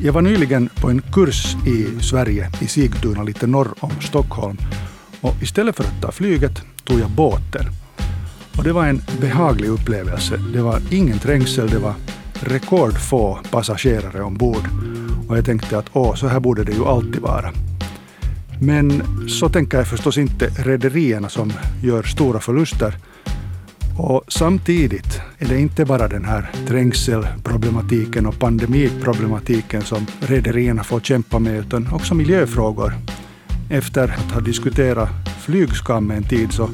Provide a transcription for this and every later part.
Jag var nyligen på en kurs i Sverige, i Sigtuna, lite norr om Stockholm. Och istället för att ta flyget tog jag båten. Och det var en behaglig upplevelse. Det var ingen trängsel, det var rekordfå passagerare ombord. Och jag tänkte att åh, så här borde det ju alltid vara. Men så tänker jag förstås inte rederierna som gör stora förluster. Och samtidigt är det inte bara den här trängselproblematiken och pandemiproblematiken som rederierna får kämpa med, utan också miljöfrågor. Efter att ha diskuterat flygskam en tid så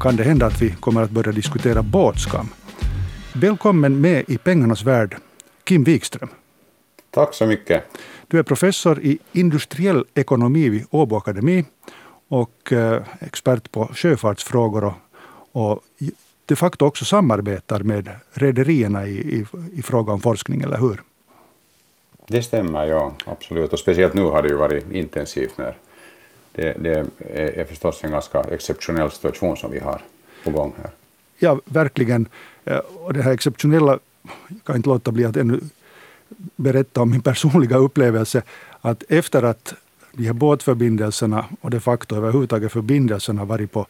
kan det hända att vi kommer att börja diskutera båtskam. Välkommen med i pengarnas värld, Kim Wikström. Tack så mycket. Du är professor i industriell ekonomi vid Åbo Akademi och eh, expert på sjöfartsfrågor och, och de facto också samarbetar med rederierna i, i, i fråga om forskning, eller hur? Det stämmer, ja, absolut. Och speciellt nu har det ju varit intensivt när det, det är förstås en ganska exceptionell situation som vi har på gång här. Ja, verkligen. Eh, och det här exceptionella, jag kan inte låta bli att ännu berätta om min personliga upplevelse, att efter att de här båtförbindelserna och de facto överhuvudtaget förbindelserna varit på,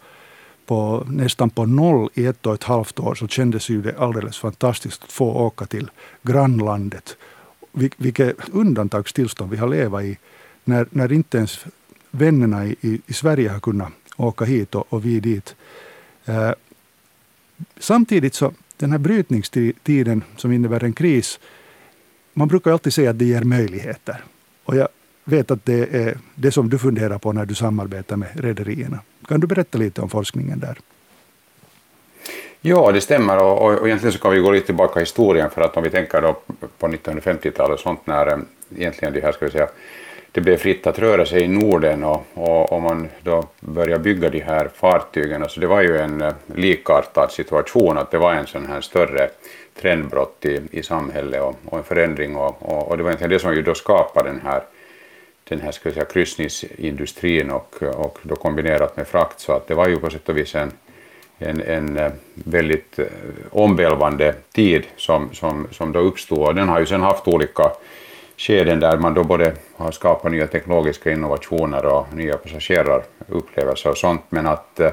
på nästan på noll i ett och ett halvt år så kändes ju det alldeles fantastiskt att få åka till grannlandet. Vilket undantagstillstånd vi har levat i när, när inte ens vännerna i, i, i Sverige har kunnat åka hit och, och vi dit. Eh, samtidigt så den här brytningstiden som innebär en kris, man brukar alltid säga att det ger möjligheter. Och jag vet att det är det som du funderar på när du samarbetar med rederierna. Kan du berätta lite om forskningen där? Ja, det stämmer och, och, och egentligen så kan vi gå lite tillbaka i historien för att om vi tänker då på 1950-talet och sånt när eh, egentligen det här ska vi säga det blev fritt att röra sig i Norden och, och, och man då började bygga de här fartygen. Så det var ju en eh, likartad situation, att det var en sån här större trendbrott i, i samhället och, och en förändring och, och, och, det var egentligen det som ju då skapade den här, den här ska jag säga, kryssningsindustrin och, och då kombinerat med frakt. Så att det var ju på sätt och vis en, en, en eh, väldigt eh, omvälvande tid som, som, som då uppstod. Och den har ju sen haft olika skeden där man då både har skapat nya teknologiska innovationer och nya passagerarupplevelser och sånt, men att eh,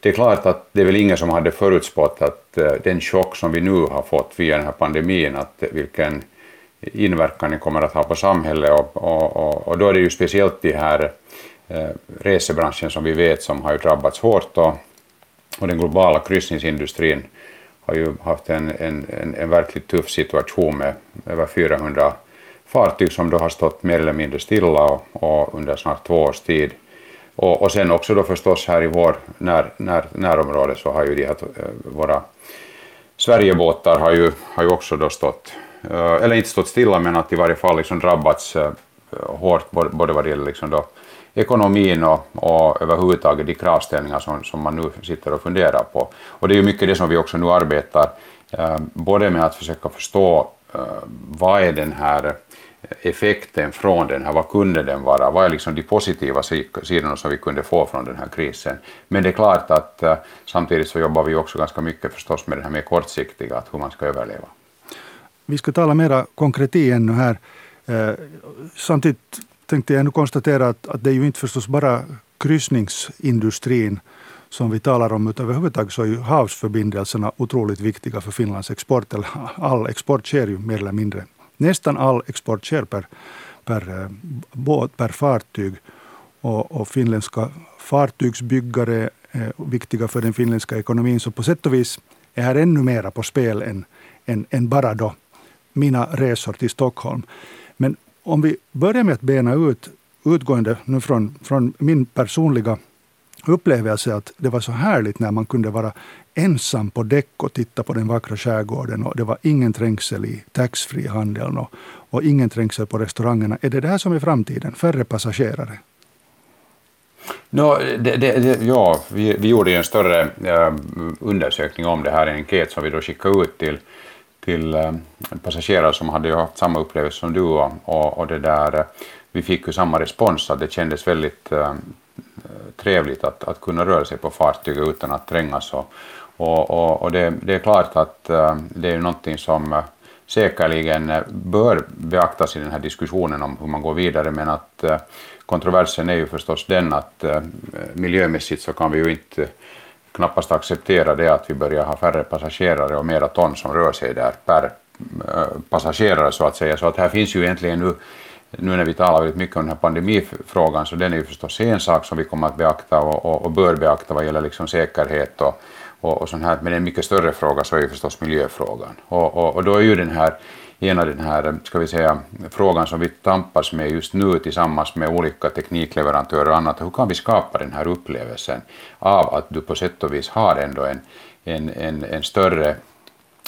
det är klart att det är väl ingen som hade förutspått att den chock som vi nu har fått via den här pandemin, att vilken inverkan den kommer att ha på samhället och, och, och, och då är det ju speciellt de här eh, resebranschen som vi vet som har ju drabbats hårt och, och den globala kryssningsindustrin har ju haft en, en, en, en verkligt tuff situation med över 400 fartyg som då har stått mer eller mindre stilla och, och under snart två års tid. Och, och sen också då förstås här i vår när, när, närområde så har ju de här, eh, våra Sverigebåtar har ju, har ju också då stått, Eh, eller inte stått stilla men att i varje fall liksom drabbats eh, hårt både vad det gäller liksom då ekonomin och, och överhuvudtaget de kravställningar som, som man nu sitter och funderar på. Och det är ju mycket det som vi också nu arbetar, eh, både med att försöka förstå vad är den här effekten från den här, vad kunde den vara, vad är liksom de positiva sidorna som vi kunde få från den här krisen. Men det är klart att samtidigt så jobbar vi också ganska mycket förstås med det här mer kortsiktiga, att hur man ska överleva. Vi ska tala mera konkreti ännu här. Eh, samtidigt tänkte jag nu konstatera att, att det är ju inte förstås bara kryssningsindustrin som vi talar om, utan överhuvudtaget så är ju havsförbindelserna otroligt viktiga för Finlands export. Eller all export sker ju mer eller mindre Nästan all export sker per, per eh, båt, per fartyg. Och, och finländska fartygsbyggare är viktiga för den finländska ekonomin. Så på sätt och vis är här ännu mera på spel än, än, än bara då mina resor till Stockholm. Men om vi börjar med att bena ut, utgående nu från, från min personliga upplevelse att det var så härligt när man kunde vara ensam på däck och titta på den vackra skärgården. Och det var ingen trängsel i taxfree-handeln och, och ingen trängsel på restaurangerna. Är det det här som är framtiden? Färre passagerare? No, det, det, det, ja, vi, vi gjorde en större äh, undersökning om det här, en enkät som vi då skickade ut till, till eh, passagerare som hade haft samma upplevelse som du och, och, det där, eh, vi fick ju samma respons, att det kändes väldigt eh, trevligt att, att kunna röra sig på fartyget utan att trängas. Och, och, och, och det, det, är klart att det är någonting som, säkerligen bör beaktas i den här diskussionen om hur man går vidare, men att kontroversen är ju förstås den att miljömässigt så kan vi ju inte knappast acceptera det att vi börjar ha färre passagerare och mera ton som rör sig där per eh, passagerare så att säga. Så att här finns ju egentligen nu nu när vi talar väldigt mycket om den här pandemifrågan så den är ju förstås en sak som vi kommer att beakta och, och, och bör beakta vad gäller liksom säkerhet och, och, och sånt här. Men en mycket större fråga så är ju förstås miljöfrågan. Och, och, och då är ju den här ena den här, ska vi säga, frågan som vi tampas med just nu tillsammans med olika teknikleverantörer och annat. Hur kan vi skapa den här upplevelsen av att du på sätt och vis har ändå en, en, en, en större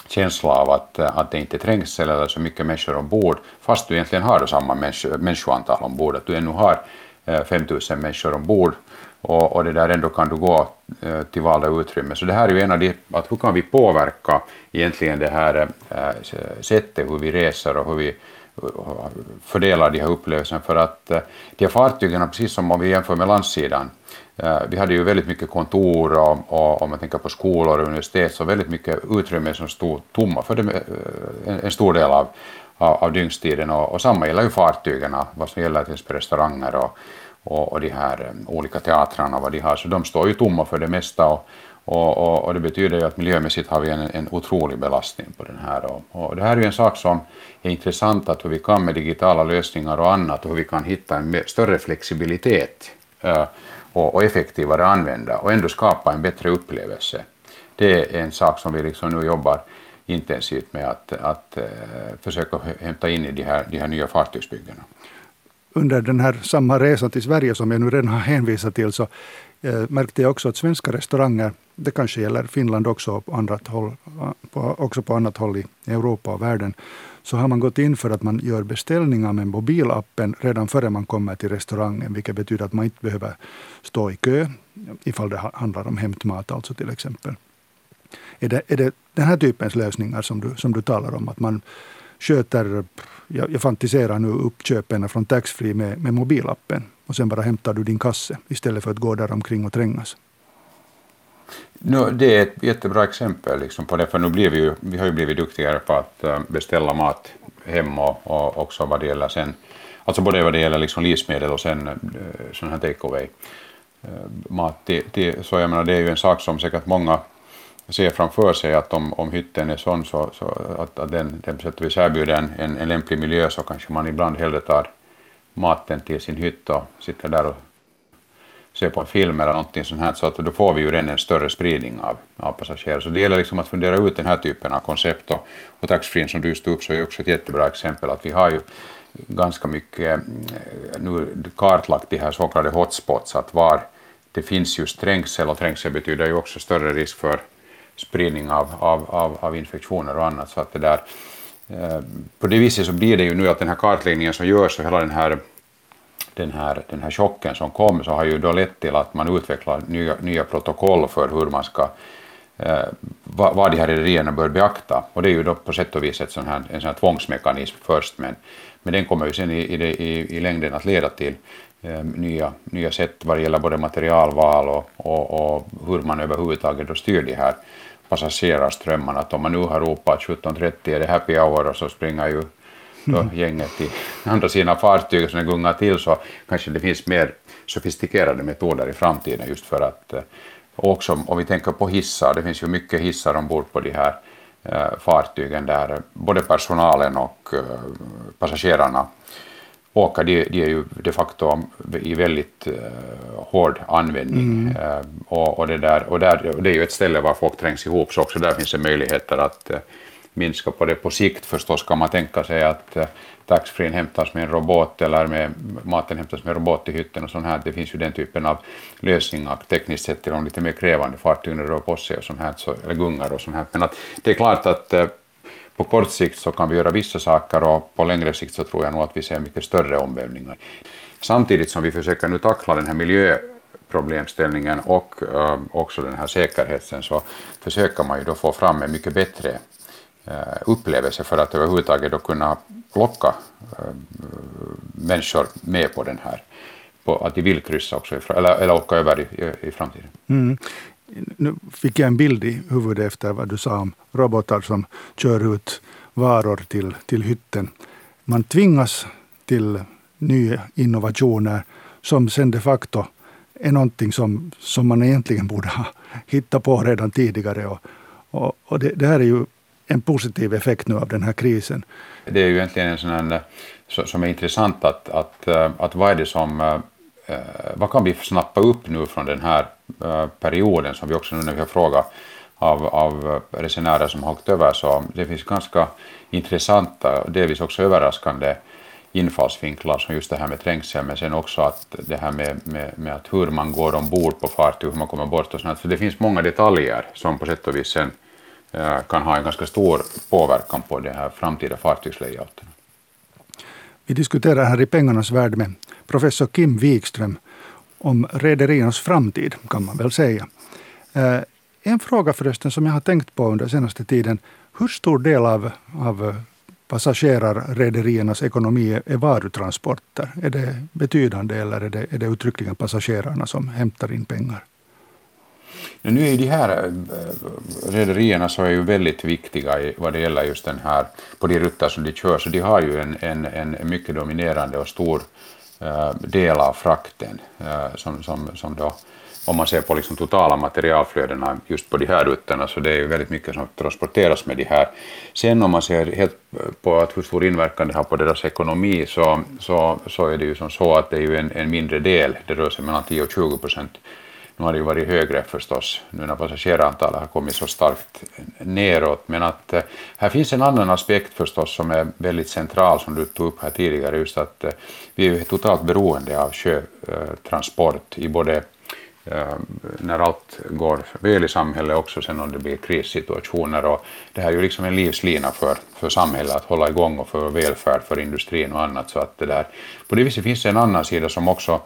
känsla av att, att det inte är trängsel eller så mycket människor ombord, fast du egentligen har samma människoantal ombord, att du ännu har eh, 5000 människor ombord och, och det där ändå kan du gå eh, till valda utrymme. Så det här är ju en av de, att hur kan vi påverka egentligen det här äh, sättet hur vi reser och hur vi eh, fördelar de här upplevelserna för att de här fartygen, precis som om vi jämför med landsidan, vi hade ju väldigt mycket kontor och, och om man tänker på skolor och universitet så väldigt mycket utrymme som stod tomma för det, en, stor del av, av, av dygnstiden och, och samma gäller ju fartygen vad som gäller till exempel restauranger och, och, och de här eh, olika teatrarna vad de har så de står ju tomma för det mesta och, och, och, och det betyder ju att miljömässigt har vi en, en otrolig belastning på den här och, och det här är ju en sak som är intressant att hur vi kan med digitala lösningar och annat och hur vi kan hitta en större flexibilitet eh, och, och effektivare använda och ändå skapa en bättre upplevelse. Det är en sak som vi liksom nu jobbar intensivt med att, att eh, försöka hämta in i de här, de här nya fartygsbyggena. Under den här samma resa till Sverige som jag nu redan har hänvisat till så eh, märkte jag också att svenska restauranger, det kanske gäller Finland också, på annat håll, på, också på annat håll i Europa och världen, så har man gått in för att man gör beställningar med mobilappen redan före man kommer till restaurangen, vilket betyder att man inte behöver stå i kö ifall det handlar om hämtmat alltså till exempel. Är det, är det den här typens lösningar som du, som du talar om? Att man sköter, jag, jag fantiserar nu uppköpen från taxfree med, med mobilappen och sen bara hämtar du din kasse istället för att gå där omkring och trängas. No, det är ett jättebra exempel liksom på det, för nu blir vi, ju, vi har ju blivit duktigare på att eh, beställa mat hem och, och också vad det gäller sen, alltså både vad det gäller liksom livsmedel och sen eh, sån här take away eh, mat. Det, till, så jag menar, det är ju en sak som säkert många ser framför sig att om, om hytten är sån så, så att, att den, den på sätt och vis erbjuder en, en, en lämplig miljö så kanske man ibland hellre tar maten till sin hytt och sitter där och ser på en film eller någonting sånt här så att då får vi ju redan en större spridning av, av passagerare. Så det gäller liksom att fundera ut den här typen av koncept och, och taxfree som du stod upp så är också ett jättebra exempel att vi har ju ganska mycket eh, nu kartlagt de här så kallade hotspots att var det finns just trängsel och trängsel betyder ju också större risk för spridning av, av, av, av infektioner och annat så att det där eh, på det viset så blir det ju nu att den här kartläggningen som görs och hela den här den här, den här chocken som kom så har ju då lett till att man utvecklar nya, nya protokoll för hur man ska eh, vad, vad de här rederierna bör beakta. Och det är ju då på sätt och vis ett sån här, en sån här tvångsmekanism först, men, men den kommer ju sen i, i, i, i längden att leda till nya, nya sätt vad det gäller både materialval och, och, och hur man överhuvudtaget då styr de här passagerarströmmarna. Att om man nu har ropat 17.30 är det happy hour och så springer ju då mm. gänget till andra sidan fartyget som gungar till så kanske det finns mer sofistikerade metoder i framtiden just för att eh, också om vi tänker på hissar, det finns ju mycket hissar ombord på de här eh, fartygen där både personalen och eh, passagerarna åker, de, de är ju de facto i väldigt uh, hård användning. Mm. Uh, och, och, det där, och, där, och det är ju ett ställe var folk trängs ihop, så också där finns det möjligheter att uh, minska på det på sikt förstås kan man tänka sig att uh, taxfree hämtas med en robot eller med maten hämtas med robot i hytten och sånt här. Det finns ju den typen av lösningar tekniskt sett till de lite mer krävande fartygen rör på sig och sånt här, så, eller gungar och sånt här. Men att det är klart att på kort sikt så kan vi göra vissa saker och på längre sikt så tror jag nog att vi ser mycket större omvälvningar. Samtidigt som vi försöker nu tackla den här miljöproblemställningen och uh, också den här säkerheten så försöker man ju då få fram en mycket bättre uh, upplevelse för att överhuvudtaget då kunna locka uh, människor med på den här på att de vill kryssa också, eller, eller åka över i, i, i framtiden. Mm nu fick jag en bild i huvudet efter vad du sa om robotar som kör ut varor till, till hytten. Man tvingas till nya innovationer som sen de facto är någonting som, som man egentligen borde ha hittat på redan tidigare. Och, och, och det, det, här är ju en positiv effekt nu av den här krisen. Det är ju egentligen en sån här, som är intressant att, att, eh, att vad är det som eh, eh, vad kan vi snappa upp nu från den här Eh, perioden som vi också nu när vi har frågat av, av resenärer som har åkt över så det finns ganska intressanta och delvis också överraskande infallsvinklar som just det här med trängsel men sen också att det här med, med, med att hur man går ombord på fartyg, hur man kommer bort och sånt. Så det finns många detaljer som på sätt och vis sen äh, kan ha en ganska stor påverkan på det här framtida fartygslayouten. Vi diskuterar här i Pengarnas värld med professor Kim Wikström om rederiernas framtid, kan man väl säga. Eh, en fråga förresten som jag har tänkt på under senaste tiden. Hur stor del av, av passagerarrederiernas ekonomi är varutransporter? Är det betydande eller är det, är det uttryckligen passagerarna som hämtar in pengar? Nu är ju de här eh, rederierna så är ju väldigt viktiga i, vad det gäller just den här, på de rutter som de kör, så de har ju en, en, en mycket dominerande och stor Eh, del av frakten eh, som, som, som då om man ser på liksom totala materialflödena just på de här rutterna så det är ju väldigt mycket som transporteras med de här. Sen om man ser helt på att hur stor inverkan det har på deras ekonomi så, så, så är det ju som så att det är ju en, en mindre del, det rör sig mellan 10 och 20 procent. Nu har det ju varit högre förstås. Nu när passagerarantalet har kommit så starkt neråt. Men att eh, här finns en annan aspekt förstås som är väldigt central som du tog upp här tidigare. Just att eh, vi är totalt beroende av sjötransport i både Eh, när allt går väl i samhället också sen om det blir krissituationer. Och det här är ju liksom en livslina för, för samhället att hålla igång och för välfärd för industrin och annat. Så att det där, på det viset finns det en annan sida som också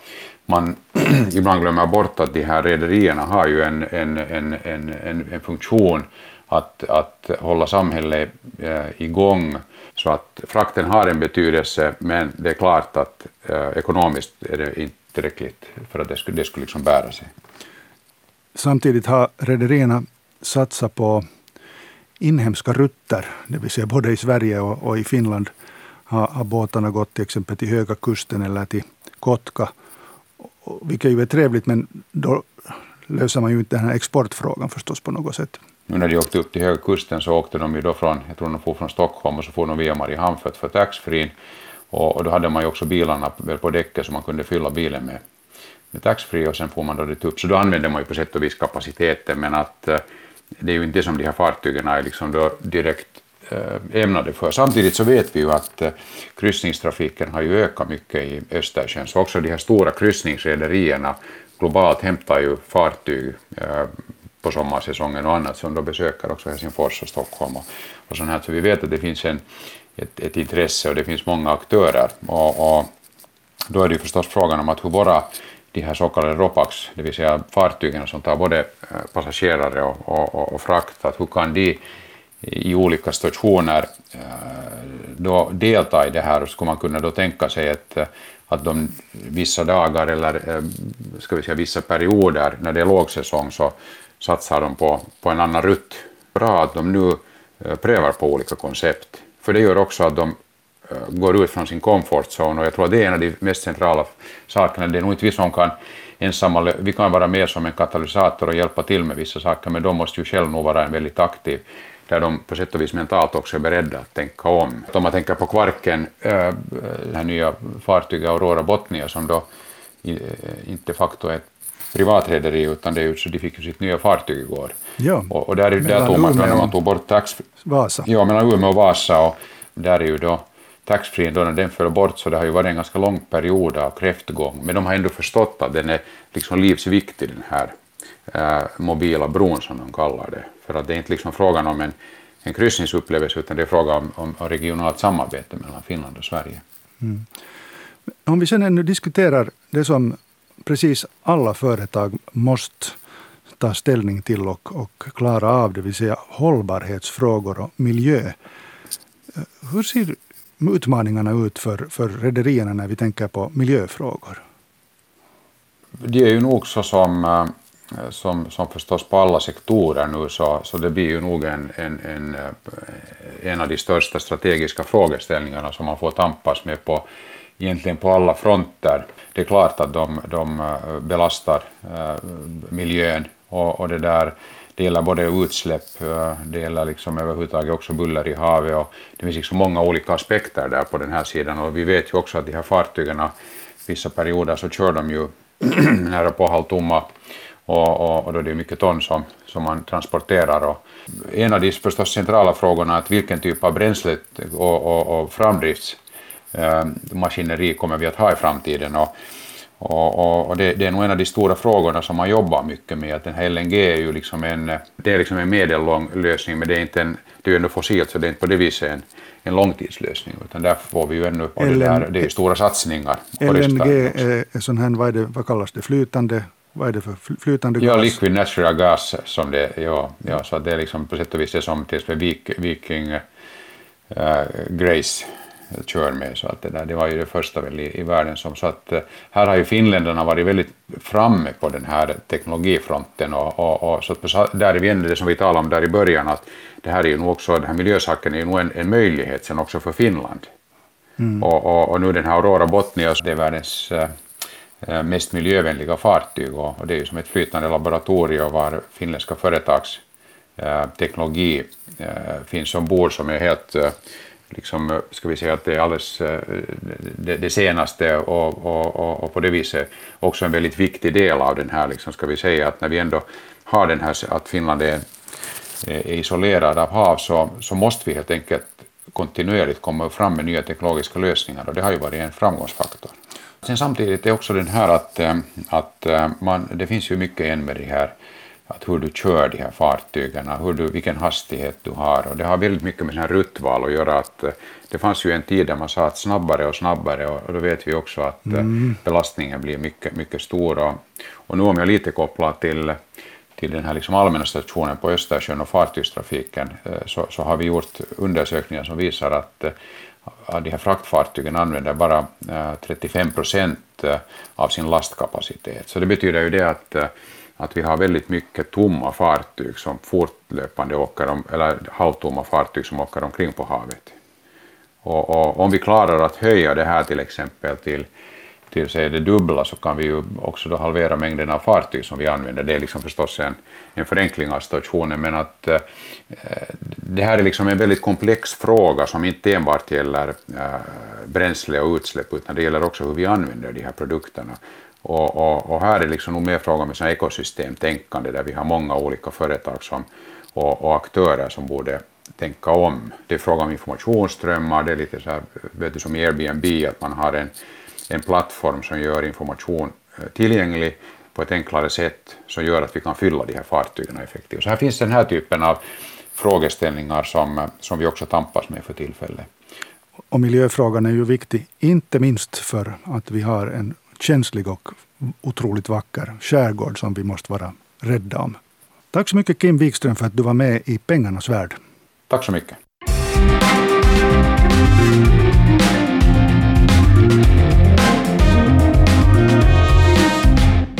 man ibland glömmer bort att de här rederierna har ju en, en, en, en, en, en funktion att, att hålla samhället eh, igång så att frakten har en betydelse men det är klart att eh, ekonomiskt är det inte tillräckligt för att det skulle, det skulle liksom bära sig. Samtidigt har rederierna satsat på inhemska rutter, det vill säga både i Sverige och, och i Finland har, har båtarna gått till exempel till Höga kusten eller till Kotka, vilket ju är trevligt men då löser man ju inte den här exportfrågan förstås på något sätt. Nu när de åkte upp till Höga kusten så åkte de ju då från, jag tror de for från Stockholm och så får de via Mariehamn för att få taxfree och, och, då hade man ju också bilarna på däcket som man kunde fylla bilen med, med taxfree och sen får man då det upp. Så då använder man ju på sätt och vis kapaciteten men att eh, det är ju inte som de här fartygen är liksom då direkt eh, ämnade för. Samtidigt så vet vi ju att eh, kryssningstrafiken har ju ökat mycket i Östersjön så också de här stora kryssningsrederierna globalt hämtar ju fartyg på sommarsäsongen och annat som då besöker också Helsingfors och Stockholm och, och sånt här. Så vi vet att det finns en, ett, ett intresse och det finns många aktörer. Och, och då är det ju förstås frågan om att hur våra de här så kallade ROPAX, det vill säga fartygen som tar både eh, passagerare och, och, och frakt, att hur kan de i olika situationer eh, då delta i det här skulle man kunna då tänka sig att, eh, att de vissa dagar eller ska vi säga vissa perioder när det är lågsäsong så satsar de på, på en annan rutt. Bra att de nu prövar på olika koncept. För det gör också att de eh, går ut från sin comfort zone och jag tror att det är en av de mest centrala sakerna. Det är nog inte vi som kan ensamma, vi kan vara med som en katalysator och hjälpa till med vissa saker men de måste ju själva nog vara en väldigt aktiv där de på sätt och vis mentalt också är beredda att tänka om. Om man tänker på Kvarken, eh, eh, det här nya fartyget Aurora Botnia som då inte de facto är ett privatrederi utan det är ju så de fick ju sitt nya fartyg igår. Ja, och, och där, där tog man, när man tog bort tax... Vasa. Ja, mellan Umeå och Vasa och där är ju då taxfree då när den föll bort så det har ju varit en ganska lång period av kräftgång men de har ändå förstått att den är liksom livsviktig den här äh, mobila bron som de kallar det. För att det är inte liksom frågan om en, en kryssningsupplevelse utan det är frågan om, om, om regionalt samarbete mellan Finland och Sverige. Mm. Om vi sen ännu diskuterar det som precis alla företag måste ta ställning till och, och klara av, det vill säga hållbarhetsfrågor och miljö. Eh, hur ser utmaningarna ut för, för rederierna när vi tänker på miljöfrågor? Det är ju nog så som, eh, som, som förstås på alla sektorer nu så, så det blir ju nog en, en, en, eh, en av de största strategiska frågeställningarna som man får tampas med på egentligen på alla fronter. Det är klart att de, de eh, belastar eh, miljön och, och det där det gäller både utsläpp, eh, det gäller liksom överhuvudtaget också buller i havet och det finns liksom många olika aspekter där på den här sidan och vi vet ju också att de här fartygen vissa perioder så kör de ju nära på halvtomma och, och, och då är det mycket ton som, som man transporterar. Och en av de förstås centrala frågorna är att vilken typ av bränsle och, och, och framdrifts eh, kommer vi att ha i framtiden. Och, och, och det, det, är nog en av de stora frågorna som man jobbar mycket med, att den här LNG är ju liksom en, det är liksom en medellång lösning, men det är, inte en, det är ju ändå fossilt, så det är inte på det viset en, en långtidslösning, utan där får vi ju ännu, och det, där, det är ju stora satsningar. LNG är sån här, vad, det, vad kallas det, flytande vad är det för flytande gas? Ja, liquid natural gas som det ja, ja, så det är liksom på sätt och vis det som till exempel Viking uh, Grace kör med. Så att det, där, det var ju det första väl i, i världen som så att uh, här har ju finländarna varit väldigt framme på den här teknologifronten och, och, och så att där ändå det som vi talade om där i början att det här är ju nog också, den här miljösaken är ju nog en, en möjlighet sen också för Finland. Mm. Och, och, och, nu den här Aurora Botnia, det är världens Eh, mest miljövänliga fartyg och det är ju som ett flytande laboratorium var finländska företags eh, teknologi eh, finns ombord som är helt liksom, eh, ska vi säga att det är alldeles eh, det, det senaste och, och, och, på det viset också en väldigt viktig del av den här, liksom, ska vi säga att när vi ändå har den här att Finland är, är isolerad av hav så, så måste vi helt enkelt kontinuerligt komma fram med nya teknologiska lösningar och det har ju varit en framgångsfaktor. Sen samtidigt är också den här att, eh, att man, det finns ju mycket än med det här att hur du kör de här fartygen, hur du, vilken hastighet du har. Och det har väldigt mycket med här ruttval att göra. Att, eh, det fanns ju en tid där man sa att snabbare och snabbare och, då vet vi också att mm. belastningen blir mycket, mycket stor. Och, och nu om jag lite kopplar till, till den här liksom allmänna stationen på Östersjön och fartygstrafiken så, så har vi gjort undersökningar som visar att av de här fraktfartygen använder bara 35 eh, procent eh, av sin lastkapacitet. Så det betyder ju det att, eh, att vi har väldigt mycket tomma fartyg som fortlöpande åker om, eller halvtomma fartyg som åker omkring på havet. Och, och om vi klarar att höja det här till exempel till till säg det dubbla så kan vi ju också då halvera mängden av fartyg som vi använder. Det är liksom förstås en, en förenkling av situationen men att eh, det här är liksom en väldigt komplex fråga som inte enbart gäller eh, bränsle och utsläpp utan det gäller också hur vi använder de här produkterna. Och, och, och här är liksom nog mer fråga om ekosystemtänkande där vi har många olika företag som, och, och aktörer som borde tänka om. Det är fråga om informationsströmmar, det är lite så här, vet du, som i Airbnb, att man har en en plattform som gör information eh, tillgänglig på ett enklare sätt som gör att vi kan fylla de här fartygen effektivt. Så här finns den här typen av frågeställningar som, eh, som vi också tampas med för tillfället. Och miljöfrågan är ju viktig, inte minst för att vi har en känslig och otroligt vacker skärgård som vi måste vara rädda om. Tack så mycket Kim Wikström för att du var med i Pengarnas värld. Tack så mycket.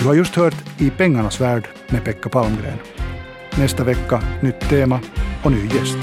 Du har just hört I pengarnas värld med Pekka Palmgren. Nästa vecka nytt tema och ny gäst.